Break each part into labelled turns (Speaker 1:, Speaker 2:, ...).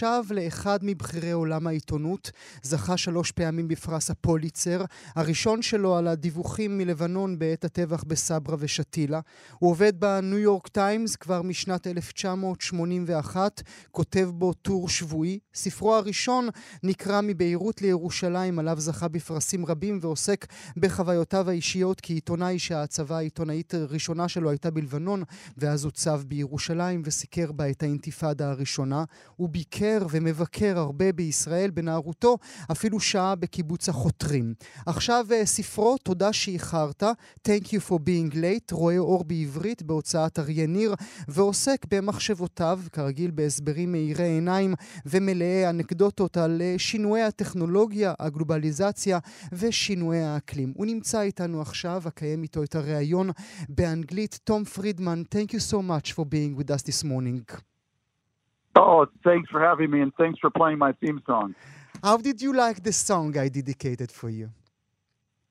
Speaker 1: שב לאחד מבכירי עולם העיתונות, זכה שלוש פעמים בפרס הפוליצר, הראשון שלו על הדיווחים מלבנון בעת הטבח בסברה ושתילה. הוא עובד בניו יורק טיימס כבר משנת 1981, כותב בו טור שבועי. ספרו הראשון נקרא מביירות לירושלים, עליו זכה בפרסים רבים ועוסק בחוויותיו האישיות כעיתונאי שההצבה העיתונאית הראשונה שלו הייתה בלבנון, ואז הוצב בירושלים וסיקר בה את האינתיפאדה הראשונה. הוא ביקר מבקר ומבקר הרבה בישראל בנערותו, אפילו שעה בקיבוץ החותרים. עכשיו אה, ספרו, תודה שאיחרת, Thank you for being late, רואה אור בעברית בהוצאת אריה ניר, ועוסק במחשבותיו, כרגיל בהסברים מאירי עיניים ומלאי אנקדוטות על אה, שינויי הטכנולוגיה, הגלובליזציה ושינויי האקלים. הוא נמצא איתנו עכשיו, אקיים איתו את הריאיון באנגלית. תום פרידמן, Thank you so much for being with us this morning.
Speaker 2: Oh, thanks for having me and thanks for playing my theme song.
Speaker 1: How did you like the song I dedicated for you?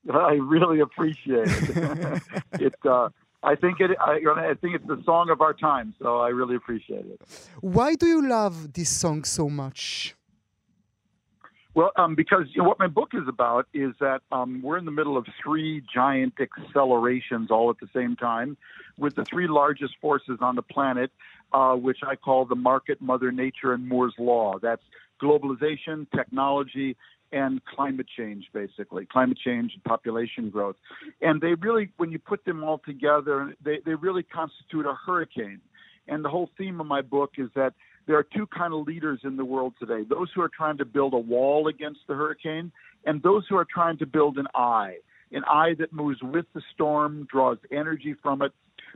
Speaker 2: I really appreciate it. it uh, I think it. I, I, think it's the song of our time, so I really appreciate it.
Speaker 1: Why do you love this song so much?
Speaker 2: Well, um, because you know, what my book is about is that um, we're in the middle of three giant accelerations all at the same time, with the three largest forces on the planet uh, which I call the market, Mother Nature, and Moore's Law. That's globalization, technology, and climate change, basically, climate change and population growth. And they really, when you put them all together, they, they really constitute a hurricane. And the whole theme of my book is that there are two kind of leaders in the world today those who are trying to build a wall against the hurricane, and those who are trying to build an eye, an eye that moves with the storm, draws energy from it,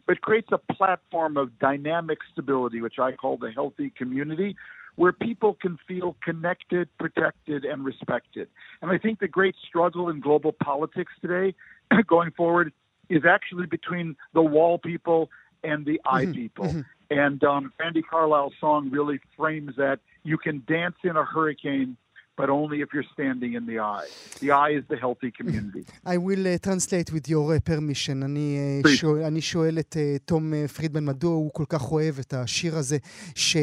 Speaker 2: but creates a platform of dynamic stability, which I call the healthy community, where people can feel connected, protected, and respected. And I think the great struggle in global politics today, going forward, is actually between the wall people and the eye mm-hmm. people. Mm-hmm. And um, Brandi Carlile's song really frames that. You can dance in a hurricane, but only if you're standing in the eye. The eye is the healthy community.
Speaker 1: I will uh, translate with your uh, permission. אני, uh, שואל, אני שואל את uh, תום uh, פרידמן מדוע הוא כל כך אוהב את השיר הזה ש,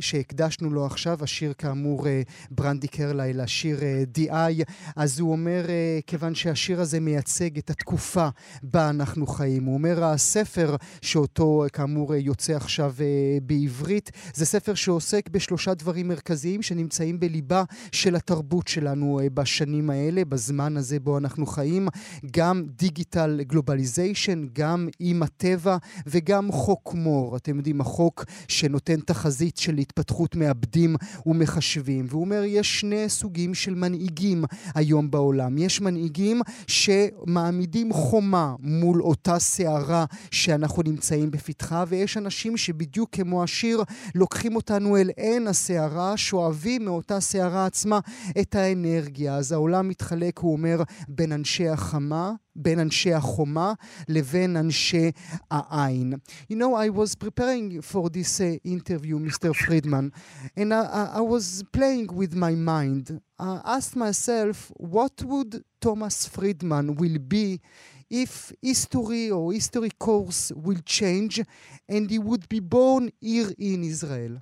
Speaker 1: שהקדשנו לו עכשיו, השיר כאמור uh, ברנדי קרלייל, השיר uh, DI. אז הוא אומר, uh, כיוון שהשיר הזה מייצג את התקופה בה אנחנו חיים. הוא אומר, הספר שאותו כאמור יוצא עכשיו uh, בעברית, זה ספר שעוסק בשלושה דברים מרכזיים שנמצאים בליבה של של התרבות שלנו אה, בשנים האלה, בזמן הזה בו אנחנו חיים, גם דיגיטל גלובליזיישן, גם עם הטבע וגם חוק מור. אתם יודעים, החוק שנותן תחזית של התפתחות מעבדים ומחשבים. והוא אומר, יש שני סוגים של מנהיגים היום בעולם. יש מנהיגים שמעמידים חומה מול אותה סערה שאנחנו נמצאים בפתחה, ויש אנשים שבדיוק כמו השיר, לוקחים אותנו אל עין הסערה, שואבים מאותה סערה עצמה את האנרגיה. אז העולם מתחלק, הוא אומר, בין אנשי החמה בין אנשי החומה לבין אנשי העין. You know, I was preparing for this uh, interview, Mr. Friedman, and I, I, was playing with my mind. I asked myself, what would Thomas Friedman will be if history or history course will change and he would be born here in Israel?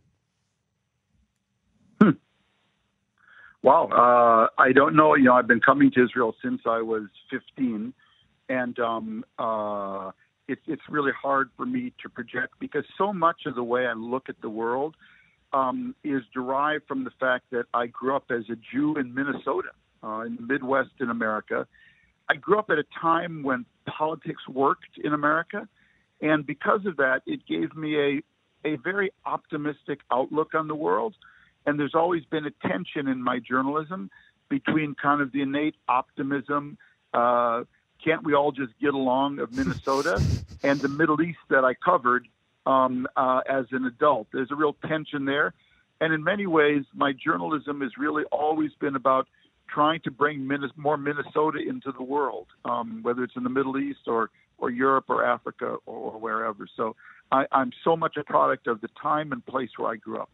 Speaker 2: Wow, uh, I don't know. You know, I've been coming to Israel since I was 15, and um, uh, it's it's really hard for me to project because so much of the way I look at the world um, is derived from the fact that I grew up as a Jew in Minnesota, uh, in the Midwest in America. I grew up at a time when politics worked in America, and because of that, it gave me a a very optimistic outlook on the world. And there's always been a tension in my journalism between kind of the innate optimism, uh, can't we all just get along of Minnesota and the Middle East that I covered um, uh, as an adult. There's a real tension there. And in many ways, my journalism has really always been about trying to bring more Minnesota into the world, um, whether it's in the Middle East or, or Europe or Africa or, or wherever. So I, I'm so much a product of the time and place where I grew up.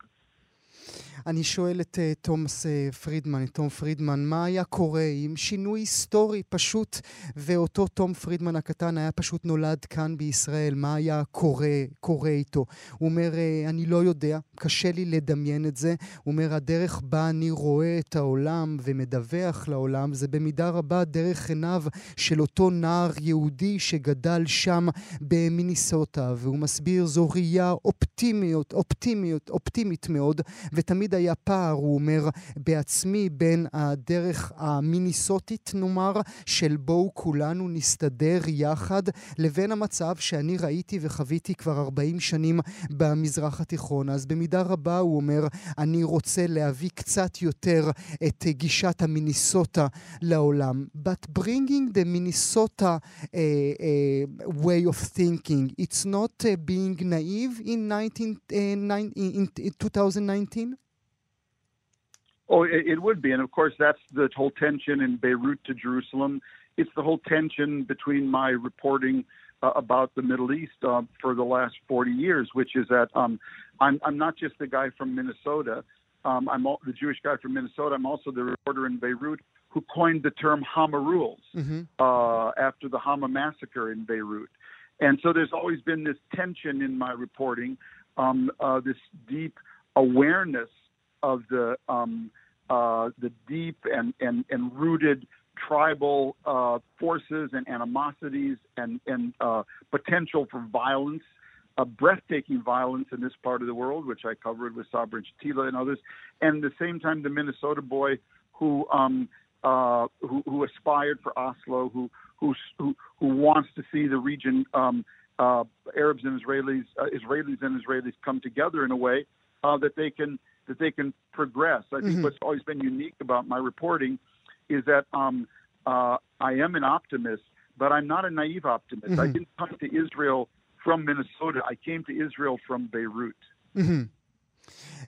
Speaker 1: אני שואל את uh, תומס uh, פרידמן, את תום פרידמן, מה היה קורה אם שינוי היסטורי פשוט, ואותו תום פרידמן הקטן היה פשוט נולד כאן בישראל, מה היה קורה, קורה איתו? הוא אומר, uh, אני לא יודע, קשה לי לדמיין את זה. הוא אומר, הדרך בה אני רואה את העולם ומדווח לעולם, זה במידה רבה דרך עיניו של אותו נער יהודי שגדל שם במיניסוטה, והוא מסביר, זו ראייה אופטימיות, אופטימיות, אופטימית מאוד, ותמיד היה פער, הוא אומר, בעצמי בין הדרך המיניסוטית, נאמר, של בואו כולנו נסתדר יחד, לבין המצב שאני ראיתי וחוויתי כבר 40 שנים במזרח התיכון. אז במידה רבה, הוא אומר, אני רוצה להביא קצת יותר את גישת המיניסוטה לעולם. But bringing the Minnesota uh, uh, way of thinking, it's not uh, being naive in, 19, uh, in, in 2019?
Speaker 2: Oh, it would be. And of course, that's the whole tension in Beirut to Jerusalem. It's the whole tension between my reporting uh, about the Middle East uh, for the last 40 years, which is that um, I'm, I'm not just the guy from Minnesota. Um, I'm all, the Jewish guy from Minnesota. I'm also the reporter in Beirut who coined the term Hama rules mm-hmm. uh, after the Hama massacre in Beirut. And so there's always been this tension in my reporting, um, uh, this deep awareness of the um, uh, the deep and, and, and rooted tribal uh, forces and animosities and, and uh, potential for violence, uh, breathtaking violence in this part of the world, which I covered with Sabra Chatila and others, and at the same time the Minnesota boy who um, uh, who, who, aspired for Oslo, who who who, who wants to see the region, um, uh, Arabs and Israelis, uh, Israelis and Israelis come together in a way that they can that they can progress. I think mm-hmm. what's always been unique about my reporting is that um, uh, I am an optimist, but I'm not a naive optimist. Mm-hmm. I didn't come to Israel from Minnesota. I came to Israel from Beirut.
Speaker 1: Mm-hmm.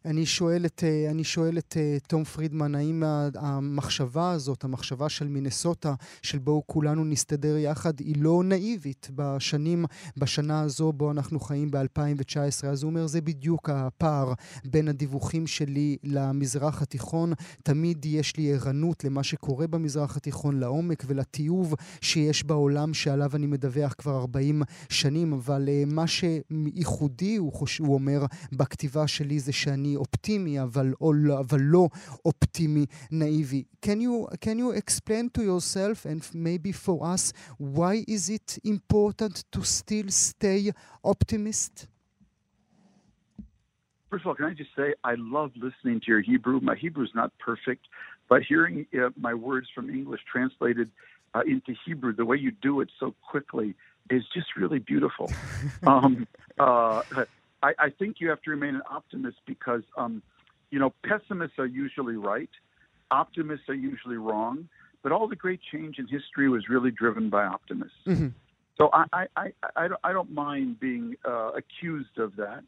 Speaker 1: אני שואל את, אה, אני שואל את אה, תום פרידמן, האם המחשבה הזאת, המחשבה של מינסוטה, של בואו כולנו נסתדר יחד, היא לא נאיבית בשנים, בשנה הזו בו אנחנו חיים ב-2019. אז הוא אומר, זה בדיוק הפער בין הדיווחים שלי למזרח התיכון. תמיד יש לי ערנות למה שקורה במזרח התיכון, לעומק ולטיוב שיש בעולם שעליו אני מדווח כבר 40 שנים, אבל אה, מה שייחודי, הוא, חוש... הוא אומר, בכתיבה שלי זה שאני אני אופטימי, אבל, אבל לא אופטימי נאיבי. Can you, can you explain to yourself and maybe for us why is it important to still stay optimist?
Speaker 2: First of all, can I just say I love listening to your Hebrew. My Hebrew is not perfect, but hearing uh, my words from English translated uh, into Hebrew, the way you do it so quickly, is just really beautiful. um, uh, I, I think you have to remain an optimist because, um, you know, pessimists are usually right, optimists are usually wrong, but all the great change in history was really driven by optimists. Mm-hmm. So I, I, I, I, don't, I don't mind being uh, accused of that.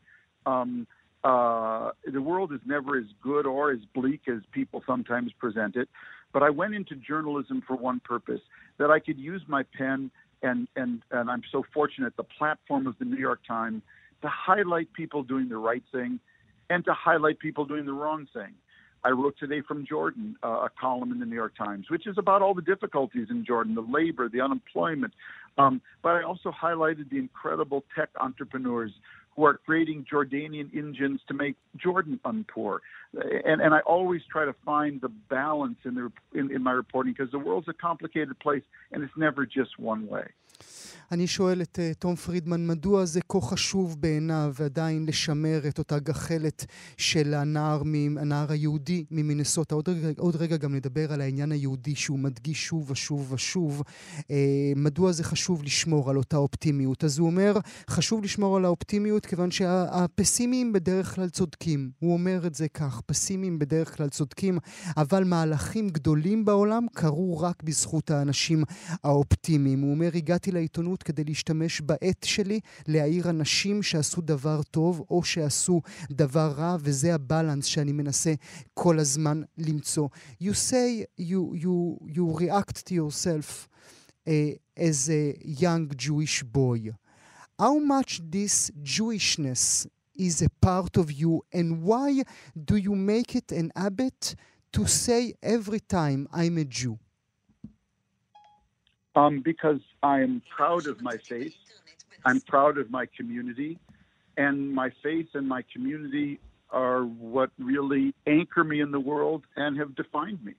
Speaker 2: Um, uh, the world is never as good or as bleak as people sometimes present it. But I went into journalism for one purpose that I could use my pen, and, and, and I'm so fortunate the platform of the New York Times to highlight people doing the right thing and to highlight people doing the wrong thing. I wrote today from Jordan uh, a column in the New York Times, which is about all the difficulties in Jordan, the labor, the unemployment. Um, but I also highlighted the incredible tech entrepreneurs who are creating Jordanian engines to make Jordan unpoor. And, and I always try to find the balance in, the, in, in my reporting because the world's a complicated place and it's never just one way.
Speaker 1: אני שואל את uh, תום פרידמן, מדוע זה כה חשוב בעיניו עדיין לשמר את אותה גחלת של הנער, הנער היהודי ממינסוטה? עוד, עוד רגע גם נדבר על העניין היהודי שהוא מדגיש שוב ושוב ושוב. Uh, מדוע זה חשוב לשמור על אותה אופטימיות? אז הוא אומר, חשוב לשמור על האופטימיות כיוון שהפסימיים בדרך כלל צודקים. הוא אומר את זה כך, פסימיים בדרך כלל צודקים, אבל מהלכים גדולים בעולם קרו רק בזכות האנשים האופטימיים. הוא אומר, הגעתי לעיתונות כדי להשתמש בעת שלי להעיר אנשים שעשו דבר טוב או שעשו דבר רע, וזה הבלנס שאני מנסה כל הזמן למצוא. You say you, you, you react to yourself uh, as a young Jewish boy. How much this Jewishness is a part of you, and why do you make it an habit to say every time I'm a Jew?
Speaker 2: Um, because I'm proud of my faith, I'm proud of my community, and my faith and my community are what really anchor me in the world and have defined me.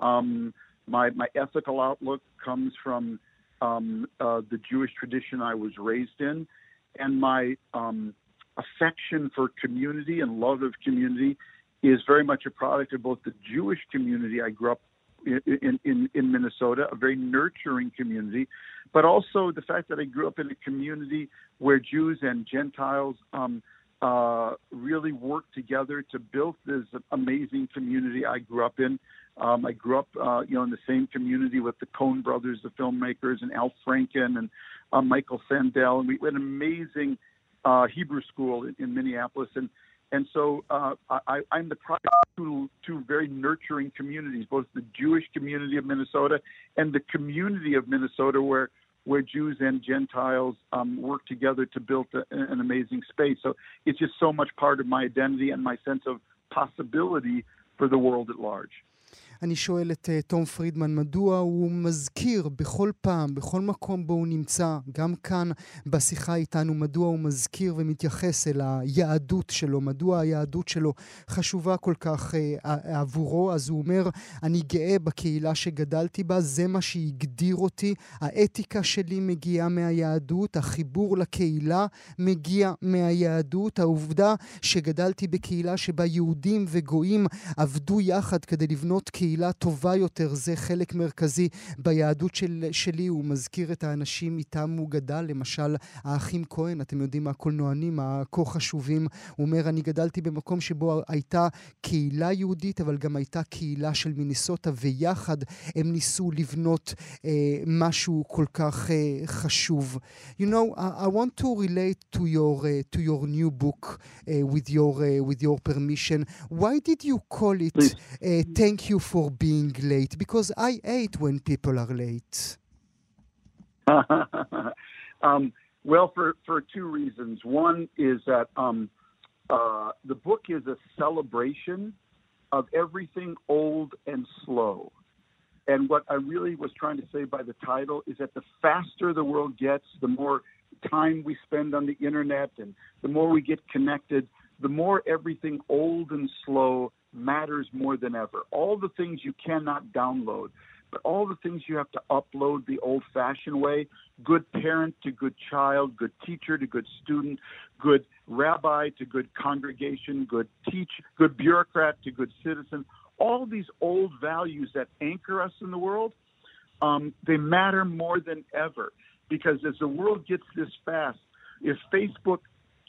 Speaker 2: Um, my my ethical outlook comes from um, uh, the Jewish tradition I was raised in, and my um, affection for community and love of community is very much a product of both the Jewish community I grew up in, in, in Minnesota, a very nurturing community, but also the fact that I grew up in a community where Jews and Gentiles um, uh, really worked together to build this amazing community I grew up in. Um, I grew up, uh, you know, in the same community with the Coen brothers, the filmmakers, and Al Franken and uh, Michael Sandel, and we had an amazing uh, Hebrew school in, in Minneapolis, and and so uh, I, I'm the product of two, two very nurturing communities, both the Jewish community of Minnesota and the community of Minnesota, where where Jews and Gentiles um, work together to build a, an amazing space. So it's just so much part of my identity and my sense of possibility for the world at large.
Speaker 1: אני שואל את uh, תום פרידמן, מדוע הוא מזכיר בכל פעם, בכל מקום בו הוא נמצא, גם כאן בשיחה איתנו, מדוע הוא מזכיר ומתייחס אל היהדות שלו, מדוע היהדות שלו חשובה כל כך uh, עבורו, אז הוא אומר, אני גאה בקהילה שגדלתי בה, זה מה שהגדיר אותי, האתיקה שלי מגיעה מהיהדות, החיבור לקהילה מגיע מהיהדות, העובדה שגדלתי בקהילה שבה יהודים וגויים עבדו יחד כדי לבנות קהילה קהילה טובה יותר, זה חלק מרכזי ביהדות של, שלי. הוא מזכיר את האנשים איתם הוא גדל, למשל האחים כהן, אתם יודעים, הקולנוענים הכה חשובים. הוא אומר, אני גדלתי במקום שבו הייתה קהילה יהודית, אבל גם הייתה קהילה של מיניסוטה, ויחד הם ניסו לבנות אה, משהו כל כך אה, חשוב. You know, I, I want to relate to your, uh, to your new book uh, with, your, uh, with your permission. Why did you call it uh, Thank You for for being late because I hate when people are late.
Speaker 2: um, well, for, for two reasons. One is that um, uh, the book is a celebration of everything old and slow. And what I really was trying to say by the title is that the faster the world gets, the more time we spend on the internet and the more we get connected, the more everything old and slow matters more than ever. All the things you cannot download, but all the things you have to upload the old fashioned way good parent to good child, good teacher to good student, good rabbi to good congregation, good teach, good bureaucrat to good citizen. All these old values that anchor us in the world, um, they matter more than ever because as the world gets this fast, if Facebook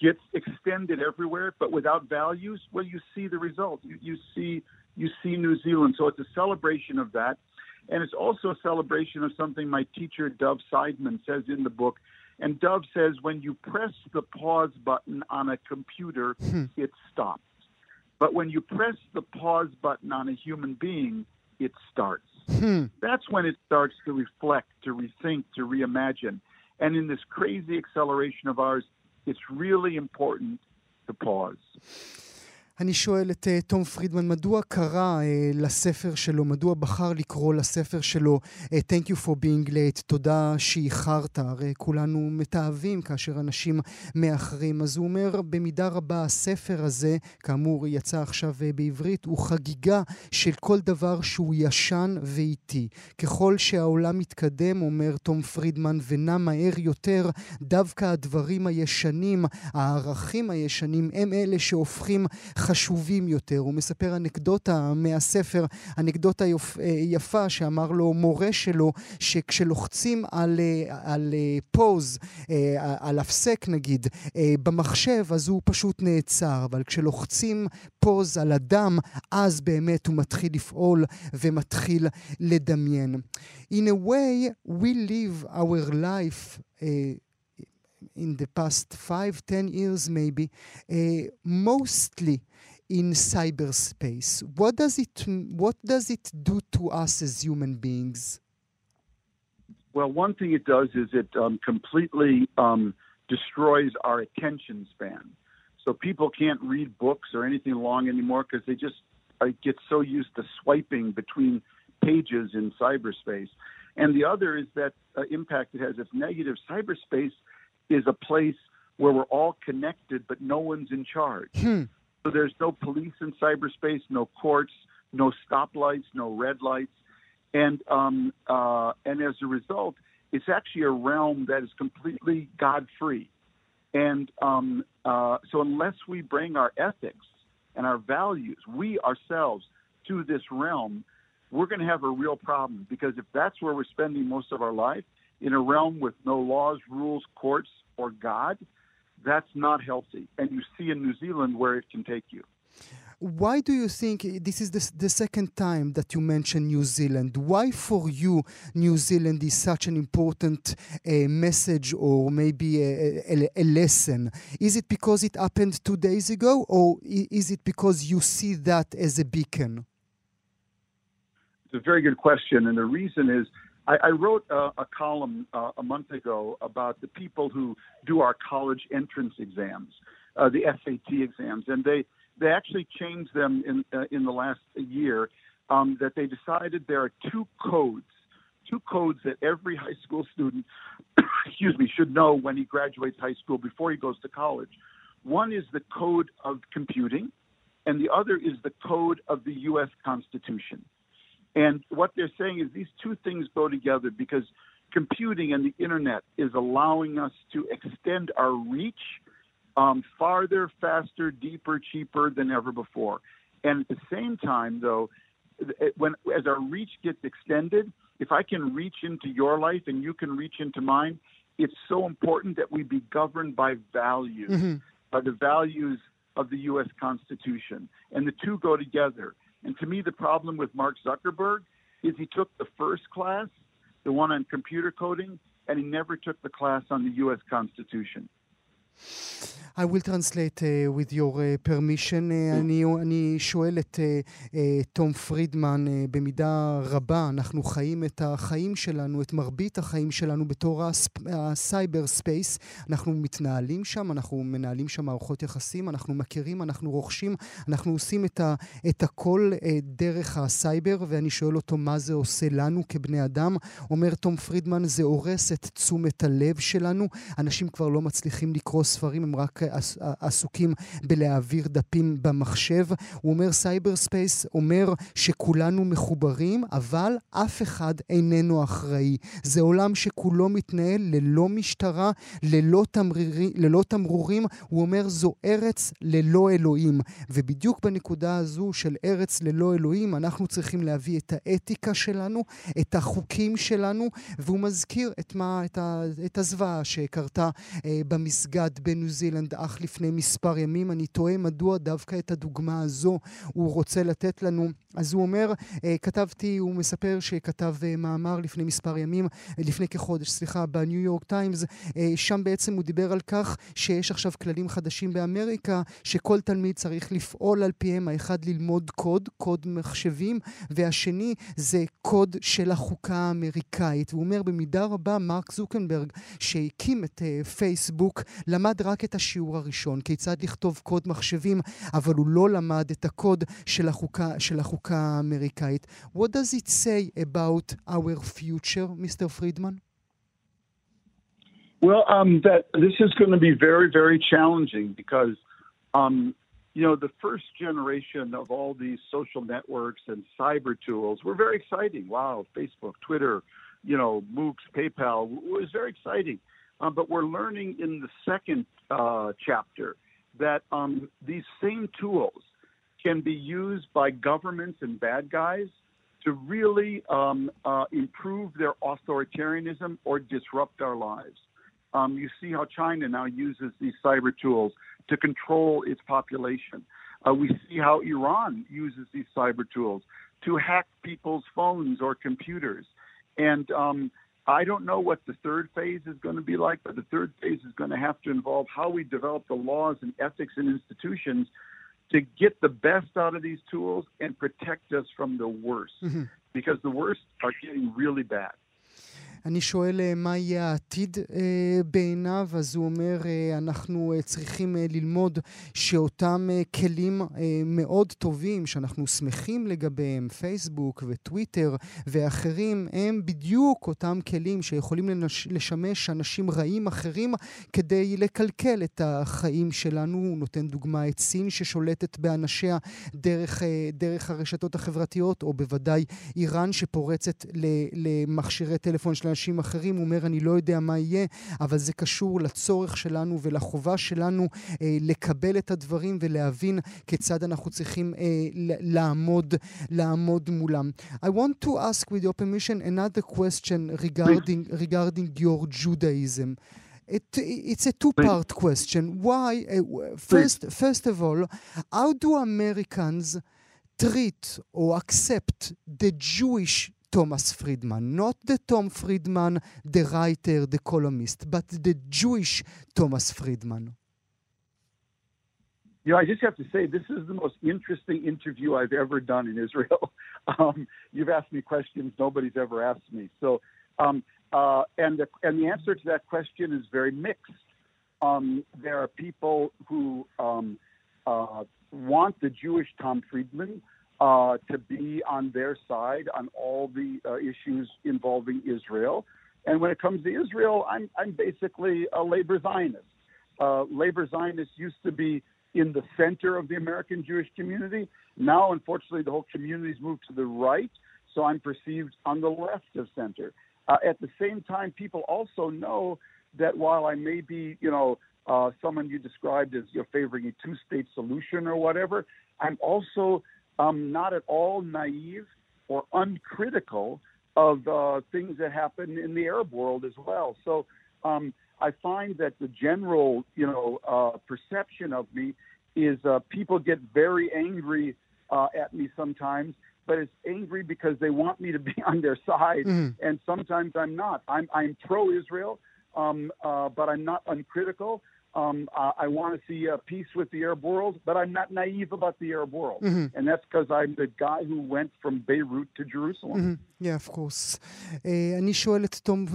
Speaker 2: gets extended everywhere, but without values, well, you see the result. You, you see you see New Zealand. So it's a celebration of that. And it's also a celebration of something my teacher, Dov Seidman, says in the book. And Dov says when you press the pause button on a computer, hmm. it stops. But when you press the pause button on a human being, it starts. Hmm. That's when it starts to reflect, to rethink, to reimagine. And in this crazy acceleration of ours, it's really important to pause.
Speaker 1: אני שואל את uh, תום פרידמן, מדוע קרא uh, לספר שלו, מדוע בחר לקרוא לספר שלו uh, Thank you for being late, תודה שאיחרת, הרי כולנו מתעבים כאשר אנשים מאחרים. אז הוא אומר, במידה רבה הספר הזה, כאמור יצא עכשיו uh, בעברית, הוא חגיגה של כל דבר שהוא ישן ואיטי. ככל שהעולם מתקדם, אומר תום פרידמן, ונע מהר יותר, דווקא הדברים הישנים, הערכים הישנים, הם אלה שהופכים חשובים יותר. הוא מספר אנקדוטה מהספר, אנקדוטה יופ, אה, יפה שאמר לו מורה שלו, שכשלוחצים על, אה, על פוז, אה, על הפסק נגיד, במחשב, אז הוא פשוט נעצר, אבל כשלוחצים פוז על אדם, אז באמת הוא מתחיל לפעול ומתחיל לדמיין. In a way, we live our life uh, in the past five, ten years maybe, uh, mostly in cyberspace. What does it what does it do to us as human beings?
Speaker 2: Well, one thing it does is it um, completely um, destroys our attention span. So people can't read books or anything long anymore because they just uh, get so used to swiping between pages in cyberspace. And the other is that uh, impact it has its negative. Cyberspace is a place where we're all connected, but no one's in charge.
Speaker 1: Hmm.
Speaker 2: So there's no police in cyberspace, no courts, no stoplights, no red lights, and um, uh, and as a result, it's actually a realm that is completely God free. And um, uh, so unless we bring our ethics and our values, we ourselves, to this realm, we're going to have a real problem because if that's where we're spending most of our life, in a realm with no laws, rules, courts, or God, that's not healthy. And you see in New Zealand where it can take you.
Speaker 1: Why do you think this is the, the second time that you mention New Zealand? Why, for you, New Zealand is such an important uh, message or maybe a, a, a, lesson? Is it because it happened two days ago, or is it because you see that as a beacon?
Speaker 2: It's a very good question, and the reason is I, I wrote a, a column uh, a month ago about the people who do our college entrance exams, uh, the SAT exams, and they they actually changed them in uh, in the last year. Um, that they decided there are two codes, two codes that every high school student, excuse me, should know when he graduates high school before he goes to college. One is the code of computing, and the other is the code of the U.S. Constitution. And what they're saying is these two things go together because computing and the internet is allowing us to extend our reach um, farther, faster, deeper, cheaper than ever before. And at the same time, though, when as our reach gets extended, if I can reach into your life and you can reach into mine, it's so important that we be governed by values, mm-hmm. by the values of the U.S. Constitution, and the two go together. And to me, the problem with Mark Zuckerberg is he took the first class, the one on computer coding, and he never took the class on the U.S. Constitution.
Speaker 1: I will translate uh, with your uh, permission. Uh, אני, אני שואל את תום פרידמן, במידה רבה אנחנו חיים את החיים שלנו, את מרבית החיים שלנו בתור הסייבר ספייס. אנחנו מתנהלים שם, אנחנו מנהלים שם מערכות יחסים, אנחנו מכירים, אנחנו רוכשים, אנחנו עושים את, ה, את הכל דרך הסייבר, ואני שואל אותו מה זה עושה לנו כבני אדם. אומר תום פרידמן, זה הורס את תשומת הלב שלנו. אנשים כבר לא מצליחים לקרוא ספרים, הם רק עסוקים בלהעביר דפים במחשב. הוא אומר, סייבר ספייס אומר שכולנו מחוברים, אבל אף אחד איננו אחראי. זה עולם שכולו מתנהל ללא משטרה, ללא, תמרירי, ללא תמרורים. הוא אומר, זו ארץ ללא אלוהים. ובדיוק בנקודה הזו של ארץ ללא אלוהים, אנחנו צריכים להביא את האתיקה שלנו, את החוקים שלנו, והוא מזכיר את, מה, את, ה, את הזוועה שקרתה אה, במסגד בניו זילנד אך לפני מספר ימים. אני תוהה מדוע דווקא את הדוגמה הזו הוא רוצה לתת לנו. אז הוא אומר, אה, כתבתי, הוא מספר שכתב אה, מאמר לפני מספר ימים, אה, לפני כחודש, סליחה, בניו יורק טיימס, שם בעצם הוא דיבר על כך שיש עכשיו כללים חדשים באמריקה, שכל תלמיד צריך לפעול על פיהם, האחד ללמוד קוד, קוד מחשבים, והשני זה קוד של החוקה האמריקאית. והוא אומר, במידה רבה, מרק זוקנברג, שהקים את פייסבוק, למד רק את השיעור הראשון, כיצד לכתוב קוד מחשבים, אבל הוא לא למד את הקוד של החוקה, של החוקה האמריקאית. What does it say about our future, Mr. Friedman?
Speaker 2: Well, um, that this is going to be very, very challenging because, um, you know, the first generation of all these social networks and cyber tools were very exciting. Wow, Facebook, Twitter, you know, MOOCs, PayPal was very exciting. Um, but we're learning in the second uh, chapter that um, these same tools can be used by governments and bad guys to really um, uh, improve their authoritarianism or disrupt our lives. Um, you see how China now uses these cyber tools to control its population. Uh, we see how Iran uses these cyber tools to hack people's phones or computers. And um, I don't know what the third phase is going to be like, but the third phase is going to have to involve how we develop the laws and ethics and institutions to get the best out of these tools and protect us from the worst, mm-hmm. because the worst are getting really bad.
Speaker 1: אני שואל אה, מה יהיה העתיד אה, בעיניו, אז הוא אומר, אה, אנחנו צריכים ללמוד שאותם כלים מאוד טובים, שאנחנו שמחים לגביהם, פייסבוק וטוויטר ואחרים, הם בדיוק אותם כלים שיכולים לשמש אנשים רעים אחרים כדי לקלקל את החיים שלנו. הוא נותן דוגמה את סין ששולטת באנשיה דרך, דרך הרשתות החברתיות, או בוודאי איראן שפורצת למכשירי טלפון של אנשים אחרים. הוא אומר, אני לא יודע מה יהיה, אבל זה קשור לצורך שלנו ולחובה שלנו אה, לקבל את הדברים ולהבין כיצד אנחנו צריכים אה, לעמוד, לעמוד מולם. I want to ask with your permission another question regarding, regarding your Judaism. It, it's a two-part question. Why? Uh, first, first of all, how do Americans treat or accept the Jewish Thomas Friedman, not the Tom Friedman, the writer, the columnist, but the Jewish Thomas Friedman?
Speaker 2: You know, I just have to say, this is the most interesting interview I've ever done in Israel. Um, you've asked me questions nobody's ever asked me. So, um, uh, and the and the answer to that question is very mixed. Um, there are people who um, uh, want the Jewish Tom Friedman uh, to be on their side on all the uh, issues involving Israel. And when it comes to Israel, I'm I'm basically a labor Zionist. Uh, labor Zionists used to be in the center of the American Jewish community. Now, unfortunately, the whole community's moved to the right, so I'm perceived on the left of center. Uh, at the same time, people also know that while I may be, you know, uh, someone you described as you favoring a two-state solution or whatever, I'm also um, not at all naive or uncritical of uh, things that happen in the Arab world as well. So um, I find that the general, you know, uh, perception of me is uh, people get very angry uh, at me sometimes, but it's angry because they want me to be on their side, mm-hmm. and sometimes I'm not. I'm I'm pro-Israel, um, uh, but I'm not uncritical. Um, uh, I want to see uh, peace with the Arab world, but I'm not naive about the Arab world. Mm-hmm. And that's because I'm the guy who went from Beirut to Jerusalem.
Speaker 1: Mm-hmm. Yeah, of course. Uh, אני שואל את תום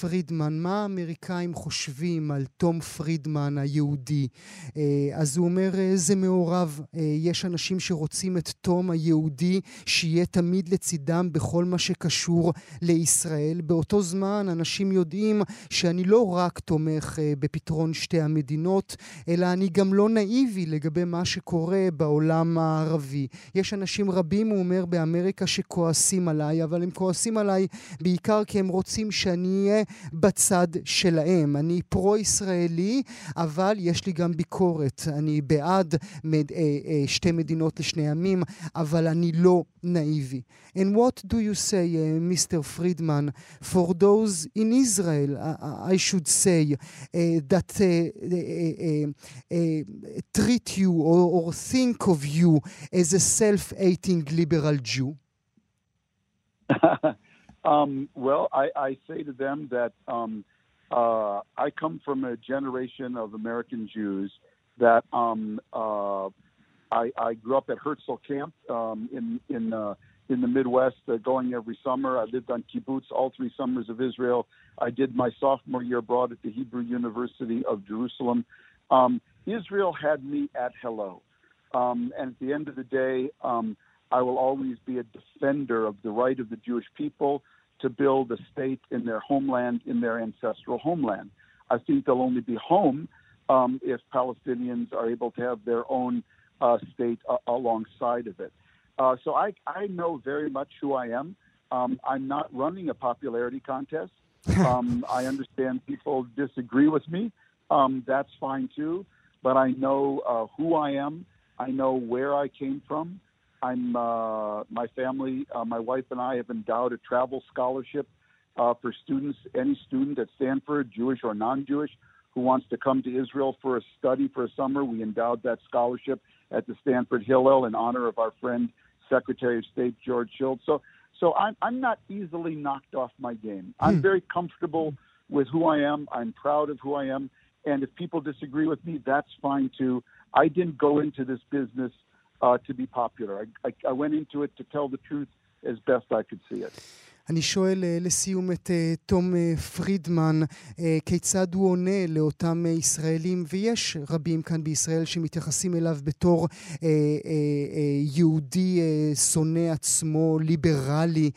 Speaker 1: פרידמן, מה האמריקאים חושבים על תום פרידמן היהודי? Uh, אז הוא אומר, uh, זה מעורב. Uh, יש אנשים שרוצים את תום היהודי שיהיה תמיד לצידם בכל מה שקשור לישראל. באותו זמן אנשים יודעים שאני לא רק תומך uh, בפתרון שתי המדינות, המדינות, אלא אני גם לא נאיבי לגבי מה שקורה בעולם הערבי. יש אנשים רבים, הוא אומר, באמריקה שכועסים עליי, אבל הם כועסים עליי בעיקר כי הם רוצים שאני אהיה בצד שלהם. אני פרו-ישראלי, אבל יש לי גם ביקורת. אני בעד מד, אה, אה, שתי מדינות לשני עמים, אבל אני לא נאיבי. And what do you say, uh, Mr. Friedman, for those in Israel, I, I should say, uh, that uh, treat you or, or think of you as a self-hating liberal Jew?
Speaker 2: um, well, I, I, say to them that um, uh, I come from a generation of American Jews that um, uh, I, I, grew up at Herzl Camp um, in in uh, in the Midwest, uh, going every summer. I lived on kibbutz all three summers of Israel. I did my sophomore year abroad at the Hebrew University of Jerusalem. Um, Israel had me at hello. Um, and at the end of the day, um, I will always be a defender of the right of the Jewish people to build a state in their homeland, in their ancestral homeland. I think they'll only be home um, if Palestinians are able to have their own uh, state uh, alongside of it. Uh, so I, I know very much who I am. Um, I'm not running a popularity contest. Um, I understand people disagree with me. Um, that's fine too. But I know uh, who I am. I know where I came from. I'm uh, my family, uh, my wife and I have endowed a travel scholarship uh, for students, any student at Stanford, Jewish or non-Jewish, who wants to come to Israel for a study for a summer. We endowed that scholarship at the Stanford Hillel in honor of our friend Secretary of State George Shultz. So, so I'm I'm not easily knocked off my game. I'm hmm. very comfortable with who I am. I'm proud of who I am, and if people disagree with me, that's fine too. I didn't go into this business uh, to be popular. I, I, I went into it to tell the truth as best I could see it.
Speaker 1: אני שואל לסיום את תום פרידמן, כיצד הוא עונה לאותם ישראלים, ויש רבים כאן בישראל שמתייחסים אליו בתור יהודי שונא עצמו, ליברלי,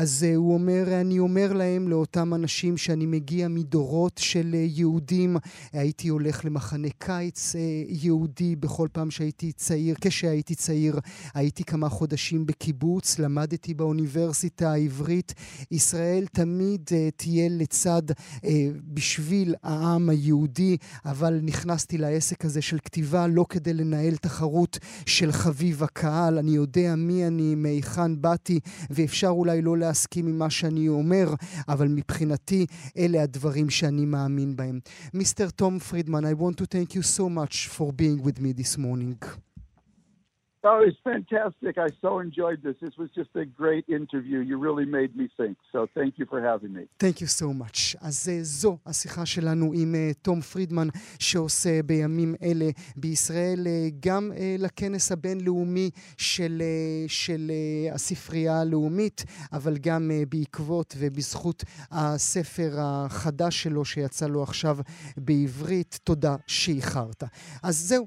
Speaker 1: אז הוא אומר, אני אומר להם, לאותם אנשים שאני מגיע מדורות של יהודים, הייתי הולך למחנה קיץ יהודי בכל פעם שהייתי צעיר, כשהייתי צעיר, הייתי כמה חודשים בקיבוץ, למדתי באוניברסיטה העברית. ישראל תמיד uh, תהיה לצד uh, בשביל העם היהודי, אבל נכנסתי לעסק הזה של כתיבה לא כדי לנהל תחרות של חביב הקהל. אני יודע מי אני, מהיכן באתי, ואפשר אולי לא להסכים עם מה שאני אומר, אבל מבחינתי אלה הדברים שאני מאמין בהם. מיסטר תום פרידמן, I want to thank you so much for being with me this morning.
Speaker 2: Oh, it's fantastic. I so enjoyed this. This was just a great interview. You really made me think. So thank you for having me.
Speaker 1: Thank you so much. אז זו השיחה שלנו עם תום פרידמן, שעושה בימים אלה בישראל גם לכנס הבינלאומי של, של הספרייה הלאומית, אבל גם בעקבות ובזכות הספר החדש שלו שיצא לו עכשיו בעברית. תודה שאיחרת. אז זהו.